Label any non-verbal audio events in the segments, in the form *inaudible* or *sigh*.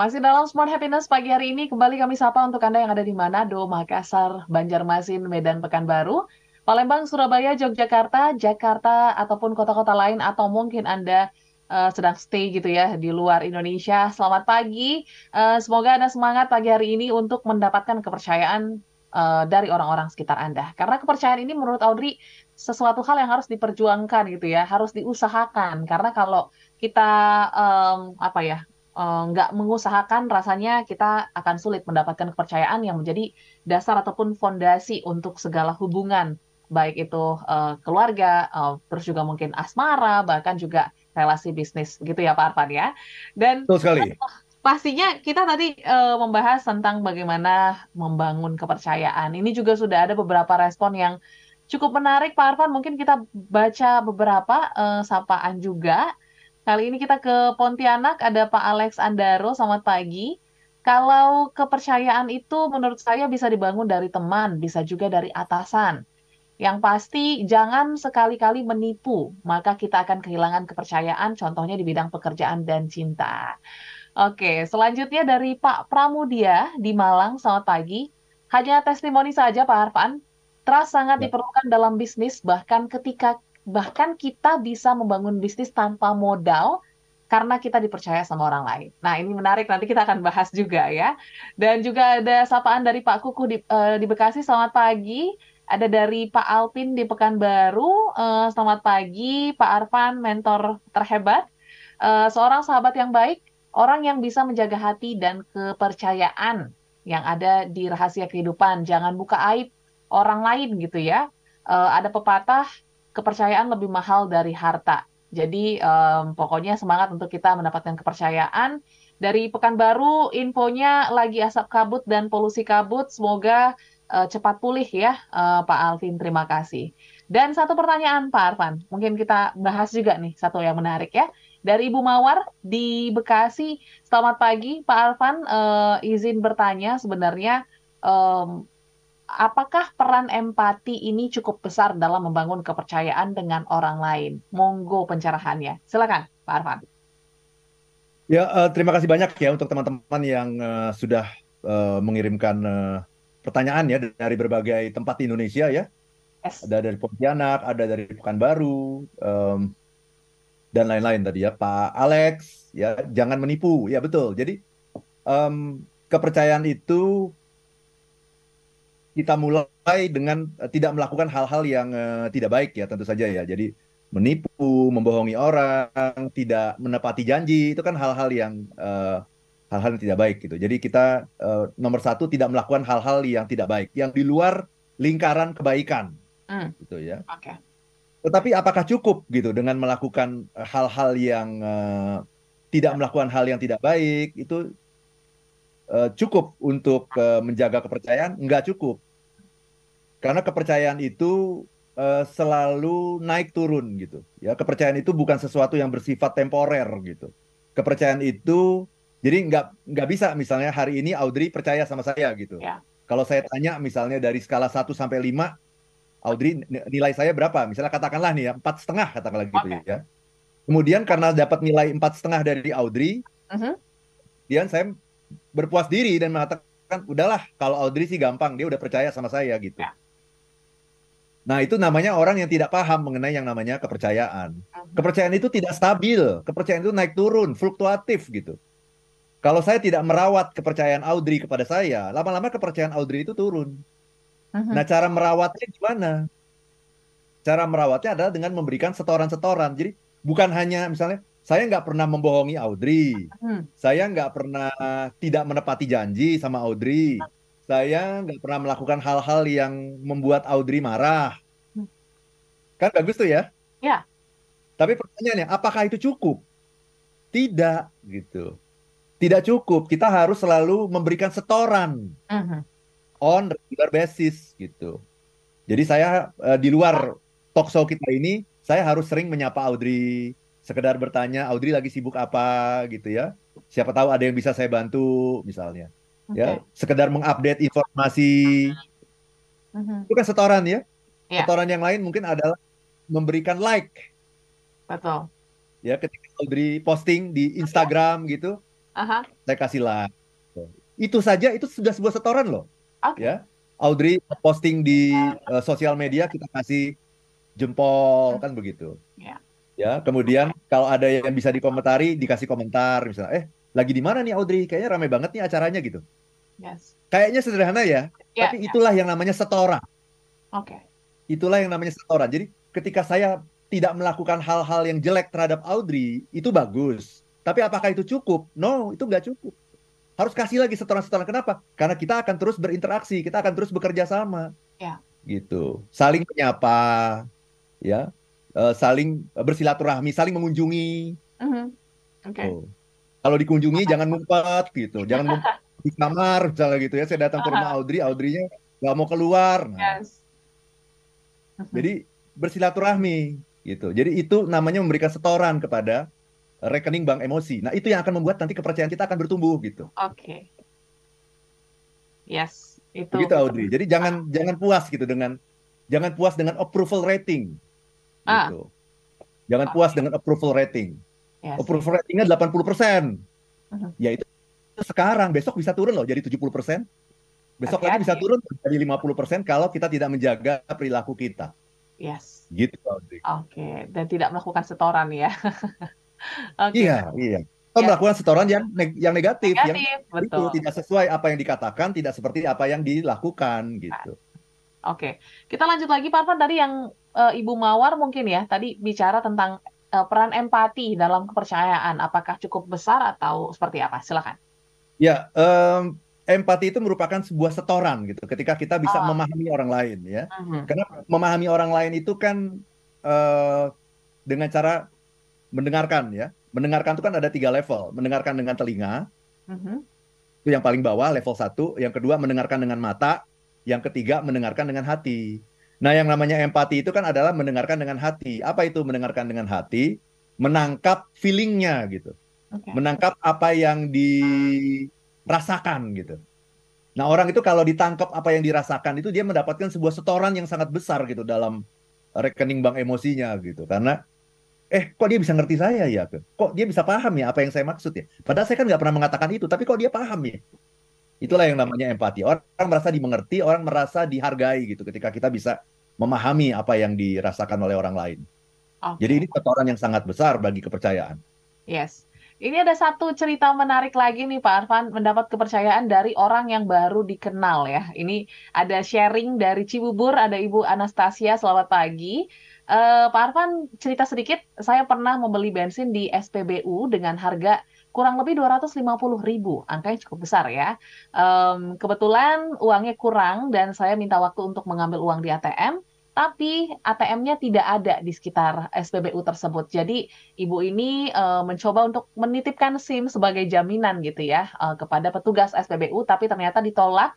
Masih dalam Smart Happiness pagi hari ini kembali kami sapa untuk Anda yang ada di Manado, Makassar, Banjarmasin, Medan, Pekanbaru, Palembang, Surabaya, Yogyakarta, Jakarta ataupun kota-kota lain atau mungkin Anda uh, sedang stay gitu ya di luar Indonesia. Selamat pagi. Uh, semoga Anda semangat pagi hari ini untuk mendapatkan kepercayaan uh, dari orang-orang sekitar Anda. Karena kepercayaan ini menurut Audrey sesuatu hal yang harus diperjuangkan gitu ya, harus diusahakan. Karena kalau kita um, apa ya nggak mengusahakan rasanya kita akan sulit mendapatkan kepercayaan yang menjadi dasar ataupun fondasi untuk segala hubungan baik itu uh, keluarga, uh, terus juga mungkin asmara, bahkan juga relasi bisnis gitu ya Pak Arfan ya. Dan Betul sekali. pastinya kita tadi uh, membahas tentang bagaimana membangun kepercayaan. Ini juga sudah ada beberapa respon yang cukup menarik Pak Arfan. Mungkin kita baca beberapa uh, sapaan juga. Kali ini kita ke Pontianak, ada Pak Alex Andaro, selamat pagi. Kalau kepercayaan itu menurut saya bisa dibangun dari teman, bisa juga dari atasan. Yang pasti jangan sekali-kali menipu, maka kita akan kehilangan kepercayaan, contohnya di bidang pekerjaan dan cinta. Oke, selanjutnya dari Pak Pramudia di Malang, selamat pagi. Hanya testimoni saja Pak Arfan, trust sangat ya. diperlukan dalam bisnis, bahkan ketika bahkan kita bisa membangun bisnis tanpa modal karena kita dipercaya sama orang lain. Nah, ini menarik nanti kita akan bahas juga ya. Dan juga ada sapaan dari Pak Kuku di, uh, di Bekasi, selamat pagi. Ada dari Pak Alpin di Pekanbaru, uh, selamat pagi. Pak Arfan, mentor terhebat. Uh, seorang sahabat yang baik, orang yang bisa menjaga hati dan kepercayaan yang ada di rahasia kehidupan. Jangan buka aib orang lain gitu ya. Uh, ada pepatah, kepercayaan lebih mahal dari harta. Jadi um, pokoknya semangat untuk kita mendapatkan kepercayaan. Dari Pekanbaru, infonya lagi asap kabut dan polusi kabut. Semoga uh, cepat pulih ya, uh, Pak Alvin. Terima kasih. Dan satu pertanyaan, Pak Arfan. Mungkin kita bahas juga nih satu yang menarik ya. Dari Ibu Mawar di Bekasi. Selamat pagi, Pak Arfan. Uh, izin bertanya sebenarnya um, apakah peran empati ini cukup besar dalam membangun kepercayaan dengan orang lain? Monggo pencerahannya. Silakan, Pak Arfan. Ya, uh, terima kasih banyak ya untuk teman-teman yang uh, sudah uh, mengirimkan uh, pertanyaan ya dari berbagai tempat di Indonesia ya. Yes. Ada dari Pontianak, ada dari Pekanbaru, um, dan lain-lain tadi ya. Pak Alex, ya jangan menipu, ya betul. Jadi um, kepercayaan itu kita mulai dengan uh, tidak melakukan hal-hal yang uh, tidak baik ya tentu saja ya. Jadi menipu, membohongi orang, tidak menepati janji itu kan hal-hal yang uh, hal-hal yang tidak baik gitu. Jadi kita uh, nomor satu tidak melakukan hal-hal yang tidak baik, yang di luar lingkaran kebaikan, mm. gitu ya. Okay. Tetapi apakah cukup gitu dengan melakukan hal-hal yang uh, tidak melakukan hal yang tidak baik itu uh, cukup untuk uh, menjaga kepercayaan? Enggak cukup. Karena kepercayaan itu uh, selalu naik turun gitu. Ya, kepercayaan itu bukan sesuatu yang bersifat temporer gitu. Kepercayaan itu jadi nggak nggak bisa misalnya hari ini Audrey percaya sama saya gitu. Ya. Kalau saya tanya misalnya dari skala 1 sampai 5 Audrey nilai saya berapa? Misalnya katakanlah nih ya empat setengah katakanlah gitu okay. ya. Kemudian karena dapat nilai empat setengah dari Audrey, uh -huh. kemudian saya berpuas diri dan mengatakan udahlah kalau Audrey sih gampang dia udah percaya sama saya gitu. Ya. Nah itu namanya orang yang tidak paham mengenai yang namanya kepercayaan. Kepercayaan itu tidak stabil, kepercayaan itu naik turun, fluktuatif gitu. Kalau saya tidak merawat kepercayaan Audrey kepada saya, lama-lama kepercayaan Audrey itu turun. Nah cara merawatnya gimana? Cara merawatnya adalah dengan memberikan setoran-setoran. Jadi bukan hanya misalnya saya nggak pernah membohongi Audrey. Saya nggak pernah tidak menepati janji sama Audrey. Saya nggak pernah melakukan hal-hal yang membuat Audrey marah. Hmm. Kan bagus tuh ya? Ya. Tapi pertanyaannya, apakah itu cukup? Tidak, gitu. Tidak cukup. Kita harus selalu memberikan setoran uh-huh. on regular basis, gitu. Jadi saya uh, di luar talk show kita ini, saya harus sering menyapa Audrey, sekedar bertanya Audrey lagi sibuk apa gitu ya. Siapa tahu ada yang bisa saya bantu misalnya. Okay. Ya, sekedar mengupdate informasi. Uh-huh. Itu kan setoran ya. Yeah. Setoran yang lain mungkin adalah memberikan like. Betul. Ya, ketika Audrey posting di Instagram gitu, Aha. saya kasih like. Itu saja itu sudah sebuah setoran loh. Oke. Ya. Audrey posting di uh, sosial media kita kasih jempol kan begitu. Ya. Ya, kemudian kalau ada yang bisa dikomentari dikasih komentar misalnya, eh lagi di mana nih Audrey? Kayaknya ramai banget nih acaranya gitu. Yes. Kayaknya sederhana ya, Ya, tapi itulah yang namanya setoran. Oke. Itulah yang namanya setoran. Jadi ketika saya tidak melakukan hal-hal yang jelek terhadap Audrey, itu bagus. Tapi apakah itu cukup? No, itu nggak cukup. Harus kasih lagi setoran-setoran. Kenapa? Karena kita akan terus berinteraksi, kita akan terus bekerja sama. Ya. Gitu. Saling menyapa, ya, Eh, saling bersilaturahmi, saling mengunjungi. Mhm. Oke. Oh. Kalau dikunjungi jangan ngumpet gitu, jangan ngumpet *laughs* di kamar misalnya gitu ya. Saya datang ke rumah Audrey, Audrey-nya nggak mau keluar. Nah, Yes. Mhm. Jadi bersilaturahmi gitu. Jadi itu namanya memberikan setoran kepada rekening bank emosi. Nah, itu yang akan membuat nanti kepercayaan kita akan bertumbuh gitu. Oke. Yes, itu. Begitu Audrey. Jadi jangan jangan puas gitu dengan jangan puas dengan approval rating. Ah. Gitu. Jangan puas dengan approval rating. Yes. Approval ratingnya 80%. Mhm. Ya itu sekarang, besok bisa turun loh jadi 70%. Besok lagi bisa turun jadi 50% kalau kita tidak menjaga perilaku kita. Yes. Gitu. Oke, dan tidak melakukan setoran ya. *laughs* Oke. Iya, iya. Kita Ya. melakukan setoran yang neg- yang negatif, yang Negatif, itu betul. tidak sesuai apa yang dikatakan, tidak seperti apa yang dilakukan gitu. Oke, kita lanjut lagi Pak Arfan tadi yang eh, Ibu Mawar mungkin ya tadi bicara tentang eh, peran empati dalam kepercayaan. Apakah cukup besar atau seperti apa? Silakan. Ya, em, empati itu merupakan sebuah setoran gitu. Ketika kita bisa Ah. memahami orang lain ya. Mhm. Karena memahami orang lain itu kan eh, dengan cara mendengarkan ya. Mendengarkan itu kan ada tiga level. Mendengarkan dengan telinga, Mhm. itu yang paling bawah level satu. Yang kedua mendengarkan dengan mata. Yang ketiga mendengarkan dengan hati. Nah yang namanya empati itu kan adalah mendengarkan dengan hati. Apa itu mendengarkan dengan hati? Menangkap feelingnya gitu. Menangkap apa yang dirasakan gitu. Nah orang itu kalau ditangkap apa yang dirasakan itu dia mendapatkan sebuah setoran yang sangat besar gitu dalam rekening bank emosinya gitu. Karena eh kok dia bisa ngerti saya ya? Kok dia bisa paham ya apa yang saya maksud ya? Padahal saya kan nggak pernah mengatakan itu, tapi kok dia paham ya? Itulah yang namanya empati. Orang merasa dimengerti, orang merasa dihargai gitu ketika kita bisa memahami apa yang dirasakan oleh orang lain. Oke. Jadi ini setoran yang sangat besar bagi kepercayaan. Yes. Ini ada satu cerita menarik lagi nih Pak Arfan, mendapat kepercayaan dari orang yang baru dikenal ya. Ini ada sharing dari Cibubur, ada Ibu Anastasia, selamat pagi. Eh, Pak Arfan, cerita sedikit, saya pernah membeli bensin di SPBU dengan harga kurang lebih 250 ribu, angkanya cukup besar ya. Em, kebetulan uangnya kurang dan saya minta waktu untuk mengambil uang di ATM, tapi ATM-nya tidak ada di sekitar SPBU tersebut. Jadi ibu ini eh, mencoba untuk menitipkan SIM sebagai jaminan gitu ya eh, kepada petugas SPBU, tapi ternyata ditolak,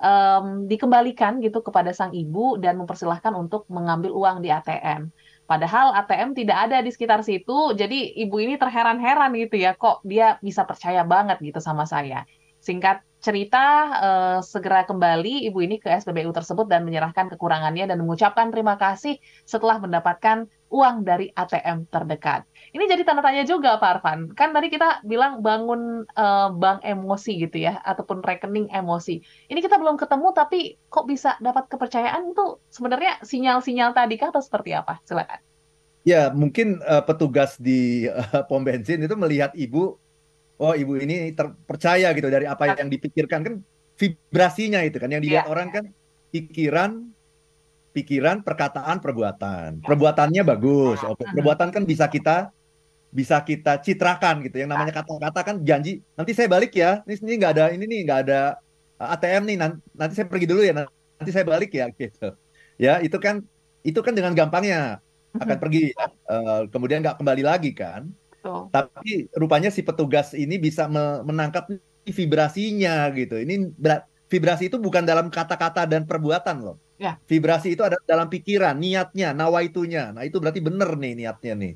em, dikembalikan gitu kepada sang ibu dan mempersilahkan untuk mengambil uang di ATM. Padahal ATM tidak ada di sekitar situ, jadi ibu ini terheran-heran gitu ya, kok dia bisa percaya banget gitu sama saya. Singkat cerita, eh, segera kembali ibu ini ke SPBU tersebut dan menyerahkan kekurangannya dan mengucapkan terima kasih setelah mendapatkan uang dari ATM terdekat. Ini jadi tanda tanya juga Pak Arfan. Kan tadi kita bilang bangun eh, bank emosi gitu ya, ataupun rekening emosi. Ini kita belum ketemu tapi kok bisa dapat kepercayaan itu sebenarnya sinyal-sinyal tadi kah atau seperti apa? Silakan. Ya, mungkin eh, petugas di eh, pom bensin itu melihat ibu, oh ibu ini terpercaya gitu dari apa yang dipikirkan kan vibrasinya itu kan yang dilihat Iya. orang kan pikiran, pikiran, perkataan, perbuatan. Perbuatannya bagus, oke. Mhm. Perbuatan kan bisa kita bisa kita citrakan gitu. Yang namanya kata-kata kan janji. Nanti saya balik ya. Ini ini nggak ada ini nih nggak ada eh, ATM nih. Nan- Nanti saya pergi dulu ya. Nanti saya balik ya gitu. Ya itu kan itu kan dengan gampangnya akan pergi ya. Eh, kemudian nggak kembali lagi kan Betul. tapi rupanya si petugas ini bisa me- menangkap vibrasinya gitu. Ini berat- vibrasi itu bukan dalam kata-kata dan perbuatan loh. Ya. vibrasi itu ada dalam pikiran niatnya nawaitunya nah itu berarti bener nih niatnya nih.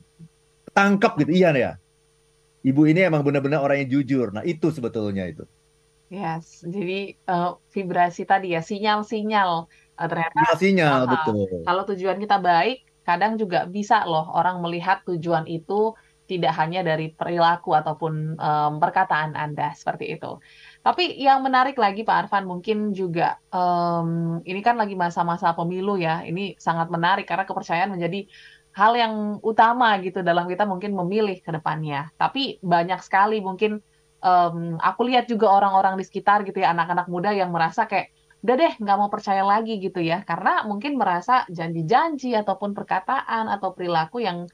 Tangkap gitu. Iya ya? Ibu ini emang benar-benar orang yang jujur. Nah itu sebetulnya itu. Yes, jadi eh, vibrasi tadi ya, sinyal-sinyal. Eh, ternyata vibrasinya Ah, betul. kalau tujuan kita baik, kadang juga bisa loh orang melihat tujuan itu tidak hanya dari perilaku ataupun um, perkataan Anda seperti itu. Tapi yang menarik lagi Pak Arfan mungkin juga um, ini kan lagi masa-masa pemilu ya. Ini sangat menarik karena kepercayaan menjadi hal yang utama gitu dalam kita mungkin memilih ke depannya. Tapi banyak sekali mungkin um, aku lihat juga orang-orang di sekitar gitu ya anak-anak muda yang merasa kayak udah deh nggak mau percaya lagi gitu ya karena mungkin merasa janji-janji ataupun perkataan atau perilaku yang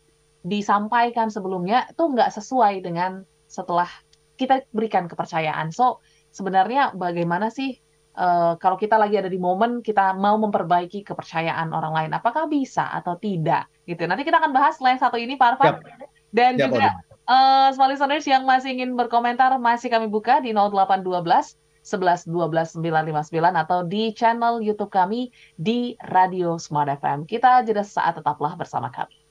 disampaikan sebelumnya itu nggak sesuai dengan setelah kita berikan kepercayaan. So sebenarnya bagaimana sih uh, kalau kita lagi ada di momen kita mau memperbaiki kepercayaan orang lain apakah bisa atau tidak? Gitu. Nanti kita akan bahas selain satu ini Pak Arfan dan Yap, juga uh, small listeners yang masih ingin berkomentar masih kami buka di 0812 11 12 959 atau di channel YouTube kami di Radio Smart FM. Kita jeda saat tetaplah bersama kami.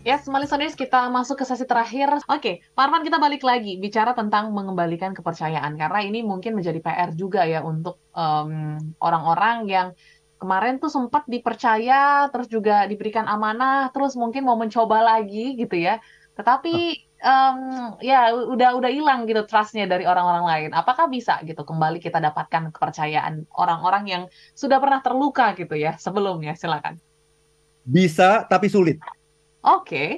Ya, yes, listeners, kita masuk ke sesi terakhir. Oke, okay, Pak Arman, kita balik lagi bicara tentang mengembalikan kepercayaan karena ini mungkin menjadi PR juga ya untuk orang orang-orang yang kemarin tuh sempat dipercaya, terus juga diberikan amanah, terus mungkin mau mencoba lagi gitu ya. Tetapi um, ya udah udah hilang gitu trustnya dari orang-orang lain. Apakah bisa gitu kembali kita dapatkan kepercayaan orang-orang yang sudah pernah terluka gitu ya sebelumnya? Silakan. Bisa tapi sulit. Oke. Okay.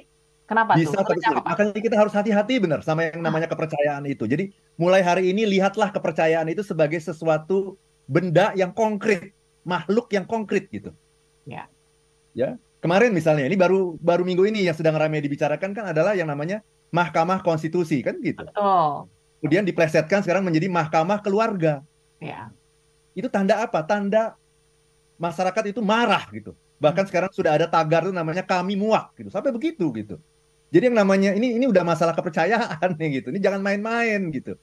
Kenapa bisa tuh? tapi sulit. Makanya kita harus hati-hati benar sama yang namanya kepercayaan itu. Jadi mulai hari ini lihatlah kepercayaan itu sebagai sesuatu benda yang konkret, makhluk yang konkret gitu. Ya. Ya. Kemarin misalnya ini baru baru minggu ini yang sedang ramai dibicarakan kan adalah yang namanya Mahkamah Konstitusi kan gitu. Betul. Kemudian diplesetkan sekarang menjadi Mahkamah Keluarga. Ya. Itu tanda apa? Tanda masyarakat itu marah gitu. Bahkan sekarang sudah ada tagar itu namanya kami muak gitu. Sampai begitu gitu. Jadi yang namanya ini ini udah masalah kepercayaan nih gitu. Ini jangan main-main gitu.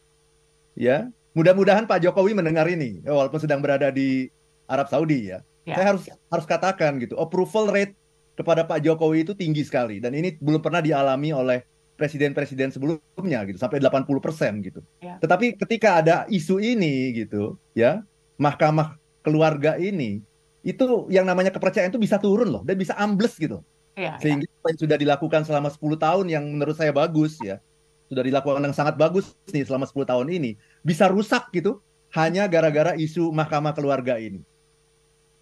Ya. Mudah-mudahan Pak Jokowi mendengar ini walaupun sedang berada di Arab Saudi ya. ya. Saya harus harus katakan gitu, approval rate kepada Pak Jokowi itu tinggi sekali dan ini belum pernah dialami oleh presiden-presiden sebelumnya gitu sampai 80% gitu. Ya. Tetapi ketika ada isu ini gitu ya, mahkamah keluarga ini itu yang namanya kepercayaan itu bisa turun loh dan bisa ambles gitu. Ya, Sehingga ya. apa yang sudah dilakukan selama 10 tahun yang menurut saya bagus ya. Sudah dilakukan yang sangat bagus nih selama 10 tahun ini bisa rusak gitu hanya gara-gara isu mahkamah keluarga ini.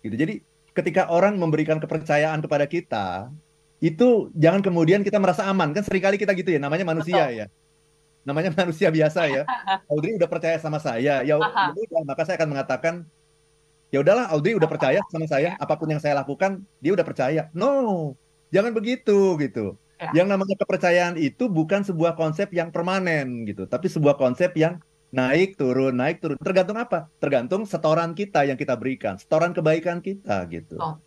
Gitu. Jadi ketika orang memberikan kepercayaan kepada kita, itu jangan kemudian kita merasa aman kan sering kali kita gitu ya namanya manusia Betul. ya namanya *laughs* manusia biasa ya *laughs* Audrey udah percaya sama saya ya, ya maka saya akan mengatakan ya udahlah Audrey udah percaya sama saya apa pun yang saya lakukan dia udah percaya no jangan begitu gitu ya. yang namanya kepercayaan itu bukan sebuah konsep yang permanen gitu tapi sebuah konsep yang naik turun naik turun tergantung apa tergantung setoran kita yang kita berikan setoran kebaikan kita gitu oh.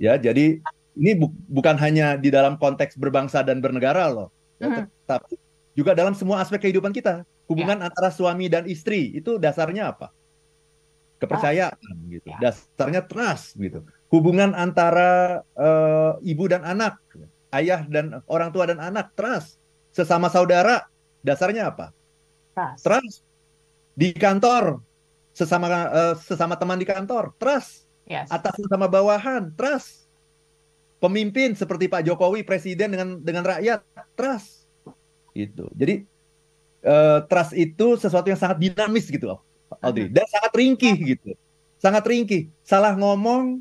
ya jadi ini bu bukan hanya di dalam konteks berbangsa dan bernegara loh, mm. tapi juga dalam semua aspek kehidupan kita. Hubungan yeah. antara suami dan istri itu dasarnya apa? Kepercayaan ah. gitu. Yeah. Dasarnya trust gitu. Hubungan antara uh, ibu dan anak, ayah dan orang tua dan anak, trust. Sesama saudara, dasarnya apa? Trust. Trust. Di kantor, sesama uh, sesama teman di kantor, trust. Yes. Atas sama bawahan, trust pemimpin seperti Pak Jokowi presiden dengan dengan rakyat trust itu jadi uh, trust itu sesuatu yang sangat dinamis gitu Audrey dan sangat ringkih gitu. Sangat ringkih. Salah ngomong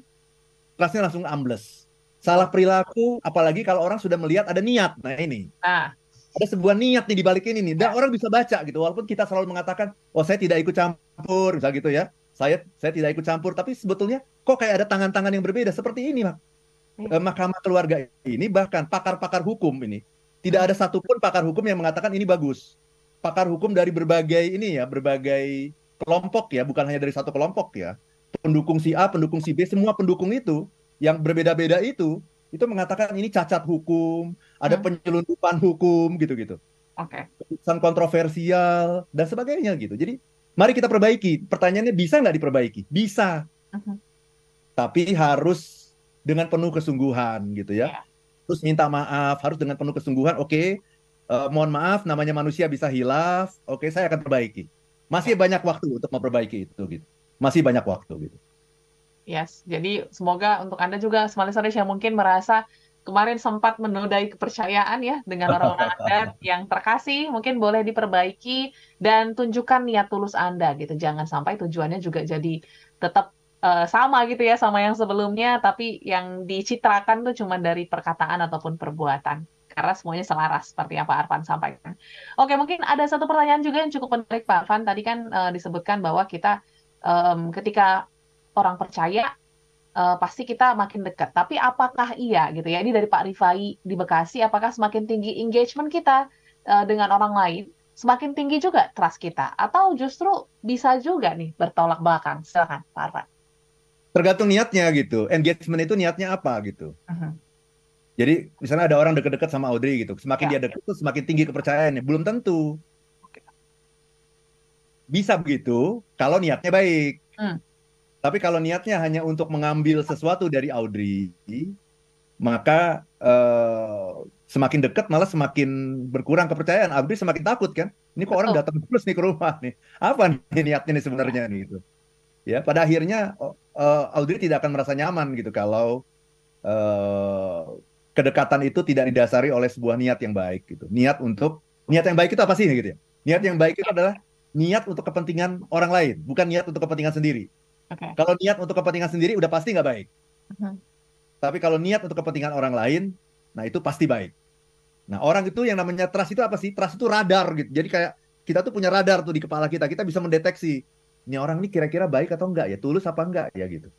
trustnya langsung ambles. Salah perilaku apalagi kalau orang sudah melihat ada niat. Nah ini. Ah. ada sebuah niat nih di balik ini nih. Dan orang bisa baca gitu. Walaupun kita selalu mengatakan oh saya tidak ikut campur misal gitu ya. Saya saya tidak ikut campur. Tapi sebetulnya kok kayak ada tangan-tangan yang berbeda seperti ini mak? Eh, Mahkamah Keluarga ini bahkan pakar-pakar hukum ini tidak ada satupun pakar hukum yang mengatakan ini bagus. Pakar hukum dari berbagai ini ya, berbagai kelompok ya, bukan hanya dari satu kelompok ya. Pendukung si A, pendukung si B, semua pendukung itu yang berbeda-beda itu itu mengatakan ini cacat hukum, ada hmm. penyelundupan hukum gitu-gitu. Oke. Okay. Keputusan kontroversial dan sebagainya gitu. Jadi mari kita perbaiki. Pertanyaannya bisa nggak diperbaiki? Bisa. Uh -huh. Tapi harus dengan penuh kesungguhan gitu ya. Yeah. Terus minta maaf harus dengan penuh kesungguhan. Oke, okay, uh, eh, mohon maaf namanya manusia bisa hilaf. Oke, okay, saya akan perbaiki. Masih banyak waktu untuk memperbaiki itu gitu. Masih banyak waktu gitu. Yes, jadi semoga untuk Anda juga listeners yang mungkin merasa kemarin sempat menodai kepercayaan ya dengan orang-orang adat *laughs* yang terkasih, mungkin boleh diperbaiki dan tunjukkan niat tulus Anda gitu. Jangan sampai tujuannya juga jadi tetap uh, sama gitu ya sama yang sebelumnya, tapi yang dicitrakan tuh cuma dari perkataan ataupun perbuatan. Karena semuanya selaras seperti yang Pak Arfan sampaikan. Oke, mungkin ada satu pertanyaan juga yang cukup menarik Pak Arfan. Tadi kan uh, disebutkan bahwa kita um, ketika orang percaya uh, pasti kita makin dekat. Tapi apakah iya gitu ya? Ini dari Pak Rifai di Bekasi, apakah semakin tinggi engagement kita uh, dengan orang lain, semakin tinggi juga trust kita? Atau justru bisa juga nih bertolak belakang? Silakan Pak Arfan. Tergantung niatnya gitu. Engagement itu niatnya apa gitu. Uh -huh. Jadi misalnya ada orang dekat-dekat sama Audrey gitu, semakin ya. dia dekat tuh semakin tinggi kepercayaannya. Belum tentu. Bisa begitu kalau niatnya baik. Hmm. Tapi kalau niatnya hanya untuk mengambil sesuatu dari Audrey, maka uh, semakin dekat malah semakin berkurang kepercayaan. Audrey semakin takut kan? Ini kok orang datang terus nih ke rumah nih. Apa nih niatnya nih sebenarnya nih itu? Ya, pada akhirnya uh, Audrey tidak akan merasa nyaman gitu kalau uh, kedekatan itu tidak didasari oleh sebuah niat yang baik gitu. Niat untuk niat yang baik itu apa sih gitu ya? Niat yang baik itu adalah niat untuk kepentingan orang lain, bukan niat untuk kepentingan sendiri. Okay. Kalau niat untuk kepentingan sendiri udah pasti nggak baik. Uh-huh. Tapi kalau niat untuk kepentingan orang lain, nah itu pasti baik. Nah orang itu yang namanya trust itu apa sih? Trust itu radar gitu. Jadi kayak kita tuh punya radar tuh di kepala kita. Kita bisa mendeteksi ini orang ini kira-kira baik atau enggak ya, tulus apa enggak ya gitu.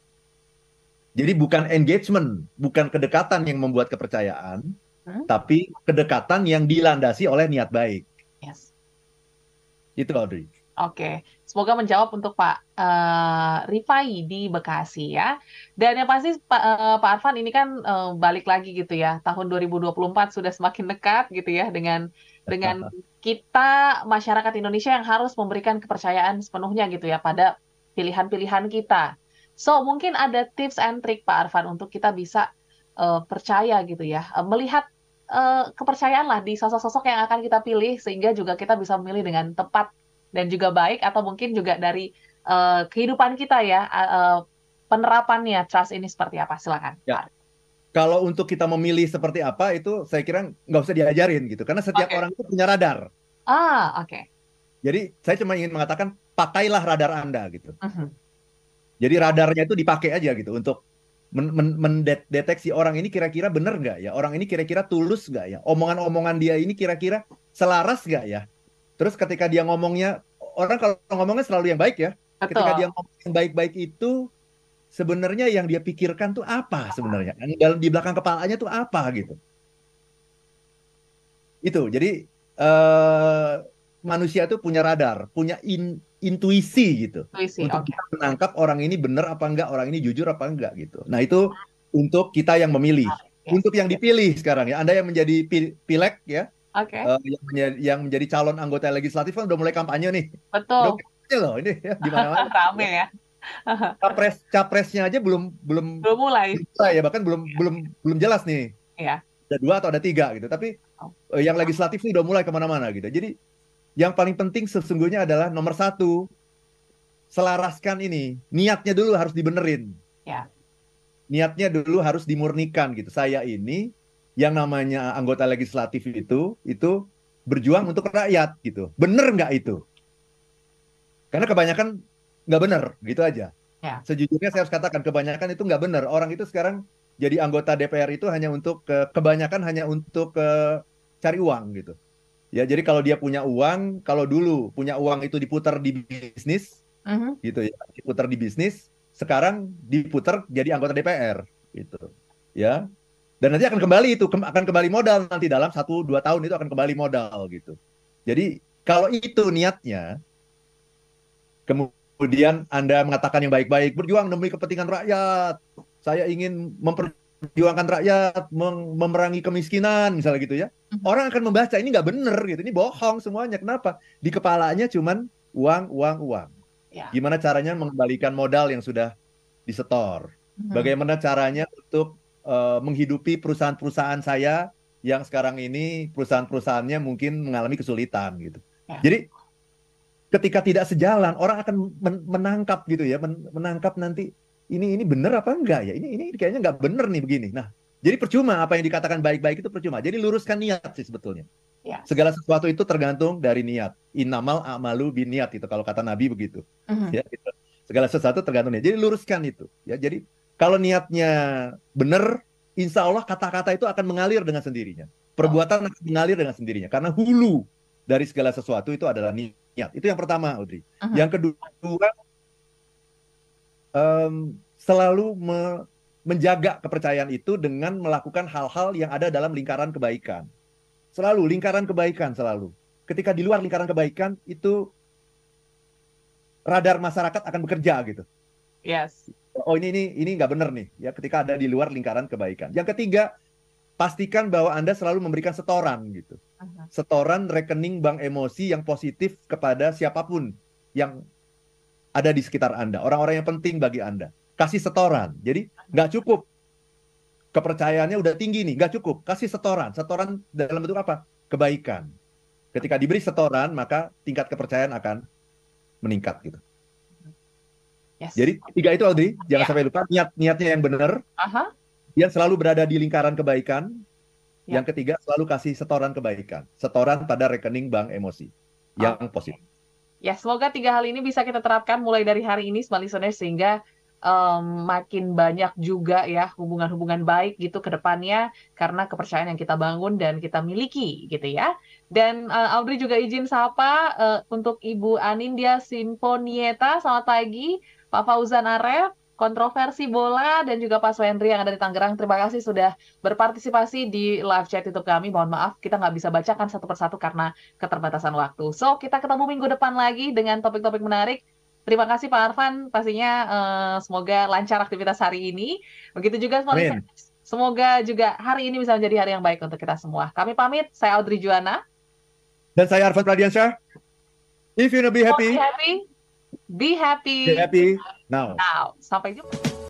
Jadi bukan engagement, bukan kedekatan yang membuat kepercayaan, hmm? tapi kedekatan yang dilandasi oleh niat baik. Yes. Itu Audrey. Oke, semoga menjawab untuk Pak uh, Rifai di Bekasi ya. Dan yang pasti Pak, uh, Pak Arfan ini kan uh, balik lagi gitu ya, tahun 2024 sudah semakin dekat gitu ya dengan dengan *laughs* kita masyarakat Indonesia yang harus memberikan kepercayaan sepenuhnya gitu ya pada pilihan-pilihan kita. So mungkin ada tips and trick Pak Arfan untuk kita bisa uh, percaya gitu ya, uh, melihat uh, kepercayaan lah di sosok-sosok yang akan kita pilih sehingga juga kita bisa memilih dengan tepat dan juga baik atau mungkin juga dari uh, kehidupan kita ya uh, penerapannya trust ini seperti apa silakan ya. kalau untuk kita memilih seperti apa itu saya kira nggak usah diajarin gitu karena setiap okay. orang itu punya radar ah oke okay. jadi saya cuma ingin mengatakan pakailah radar anda gitu uh -huh. Jadi radarnya itu dipakai aja gitu untuk mendeteksi orang ini kira-kira benar nggak ya orang ini kira-kira tulus nggak ya omongan-omongan dia ini kira-kira selaras nggak ya Terus ketika dia ngomongnya, orang kalau ngomongnya selalu yang baik ya. Betul. Ketika dia ngomong yang baik-baik itu, sebenarnya yang dia pikirkan tuh apa sebenarnya? Yang dalam di belakang kepalanya tuh apa gitu. Itu. Jadi uh, manusia tuh punya radar, punya in, intuisi gitu. Intuisi, untuk okay. menangkap orang ini benar apa enggak, orang ini jujur apa enggak gitu. Nah, itu untuk kita yang memilih. Untuk yang dipilih sekarang ya, Anda yang menjadi pilek ya, Oke. Okay. Uh, yang, menjadi, yang menjadi calon anggota legislatif kan udah mulai kampanye nih. Betul. Udah loh ini ya di mana-mana. *laughs* Rame ya. *laughs* Capres capresnya aja belum belum belum mulai. Belum ya bahkan belum belum belum jelas nih. Iya. Ada dua atau ada tiga gitu. Tapi oh. uh, yang legislatif ini udah mulai ke mana-mana gitu. Jadi yang paling penting sesungguhnya adalah nomor satu selaraskan ini niatnya dulu harus dibenerin. Ya. Niatnya dulu harus dimurnikan gitu. Saya ini yang namanya anggota legislatif itu itu berjuang untuk rakyat gitu. Bener nggak itu? Karena kebanyakan nggak bener gitu aja. Ya. Sejujurnya saya harus katakan kebanyakan itu nggak bener. Orang itu sekarang jadi anggota DPR itu hanya untuk ke, kebanyakan hanya untuk ke, cari uang gitu. Ya jadi kalau dia punya uang, kalau dulu punya uang itu diputar di bisnis, uh mm-hmm. -huh. gitu ya, diputar di bisnis. Sekarang diputar jadi anggota DPR gitu. Ya, dan nanti akan kembali itu akan kembali modal nanti dalam satu dua tahun itu akan kembali modal gitu jadi kalau itu niatnya kemudian anda mengatakan yang baik-baik berjuang demi kepentingan rakyat saya ingin memperjuangkan rakyat memerangi kemiskinan misalnya gitu ya mhm. orang akan membaca ini nggak bener gitu ini bohong semuanya kenapa di kepalanya cuman uang uang uang ya. gimana caranya mengembalikan modal yang sudah disetor mhm. bagaimana caranya untuk uh, menghidupi perusahaan-perusahaan saya yang sekarang ini perusahaan-perusahaannya mungkin mengalami kesulitan gitu. Ya. Jadi ketika tidak sejalan orang akan men menangkap gitu ya, men menangkap nanti ini ini benar apa enggak ya? Ini ini kayaknya enggak benar nih begini. Nah, Jadi percuma apa yang dikatakan baik-baik itu percuma. Jadi luruskan niat sih sebetulnya. Ya. Segala sesuatu itu tergantung dari niat. Innamal a'malu bin niat itu kalau kata Nabi begitu. Uh-huh. Ya, gitu. Segala sesuatu tergantung niat. Jadi luruskan itu. Ya, jadi kalau niatnya benar, insya Allah kata-kata itu akan mengalir dengan sendirinya. Perbuatan oh. akan mengalir dengan sendirinya. Karena hulu dari segala sesuatu itu adalah niat. Itu yang pertama, Audrey. Uh-huh. Yang kedua, um, selalu me, menjaga kepercayaan itu dengan melakukan hal-hal yang ada dalam lingkaran kebaikan. Selalu lingkaran kebaikan selalu. Ketika di luar lingkaran kebaikan itu radar masyarakat akan bekerja gitu. Yes. Oh ini ini ini nggak benar nih ya ketika ada di luar lingkaran kebaikan. Yang ketiga pastikan bahwa anda selalu memberikan setoran gitu. Setoran rekening bank emosi yang positif kepada siapa pun yang ada di sekitar anda, orang-orang yang penting bagi anda kasih setoran. Jadi nggak cukup kepercayaannya udah tinggi nih, nggak cukup kasih setoran. Setoran dalam bentuk apa? Kebaikan. Ketika diberi setoran, maka tingkat kepercayaan akan meningkat gitu. Yes. Jadi tiga itu Audrey, jangan yeah. sampai lupa niat niatnya yang benar. Uh-huh. Yang selalu berada di lingkaran kebaikan. Yeah. Yang ketiga selalu kasih setoran kebaikan, setoran pada rekening bank emosi yang okay. positif. Ya, semoga tiga hal ini bisa kita terapkan mulai dari hari ini, smart listeners, sehingga um, makin banyak juga ya hubungan-hubungan baik gitu ke depannya karena kepercayaan yang kita bangun dan kita miliki gitu ya. Dan uh, Audrey juga izin sapa uh, untuk Ibu Anindya Simponieta, selamat pagi. Pak Fauzan Aref, kontroversi bola dan juga Pak Swendri yang ada di Tangerang. Terima kasih sudah berpartisipasi di live chat YouTube kami. Mohon maaf kita nggak bisa bacakan satu persatu karena keterbatasan waktu. So kita ketemu minggu depan lagi dengan topik-topik menarik. Terima kasih Pak Arfan, pastinya uh, semoga lancar aktivitas hari ini. Begitu juga semuanya. Semoga juga hari ini bisa menjadi hari yang baik untuk kita semua. Kami pamit, saya Audrey Juana. Dan saya Arfan Pradiansyah. If you wanna be happy, be happy, be happy, be happy now. Now, sampai jumpa.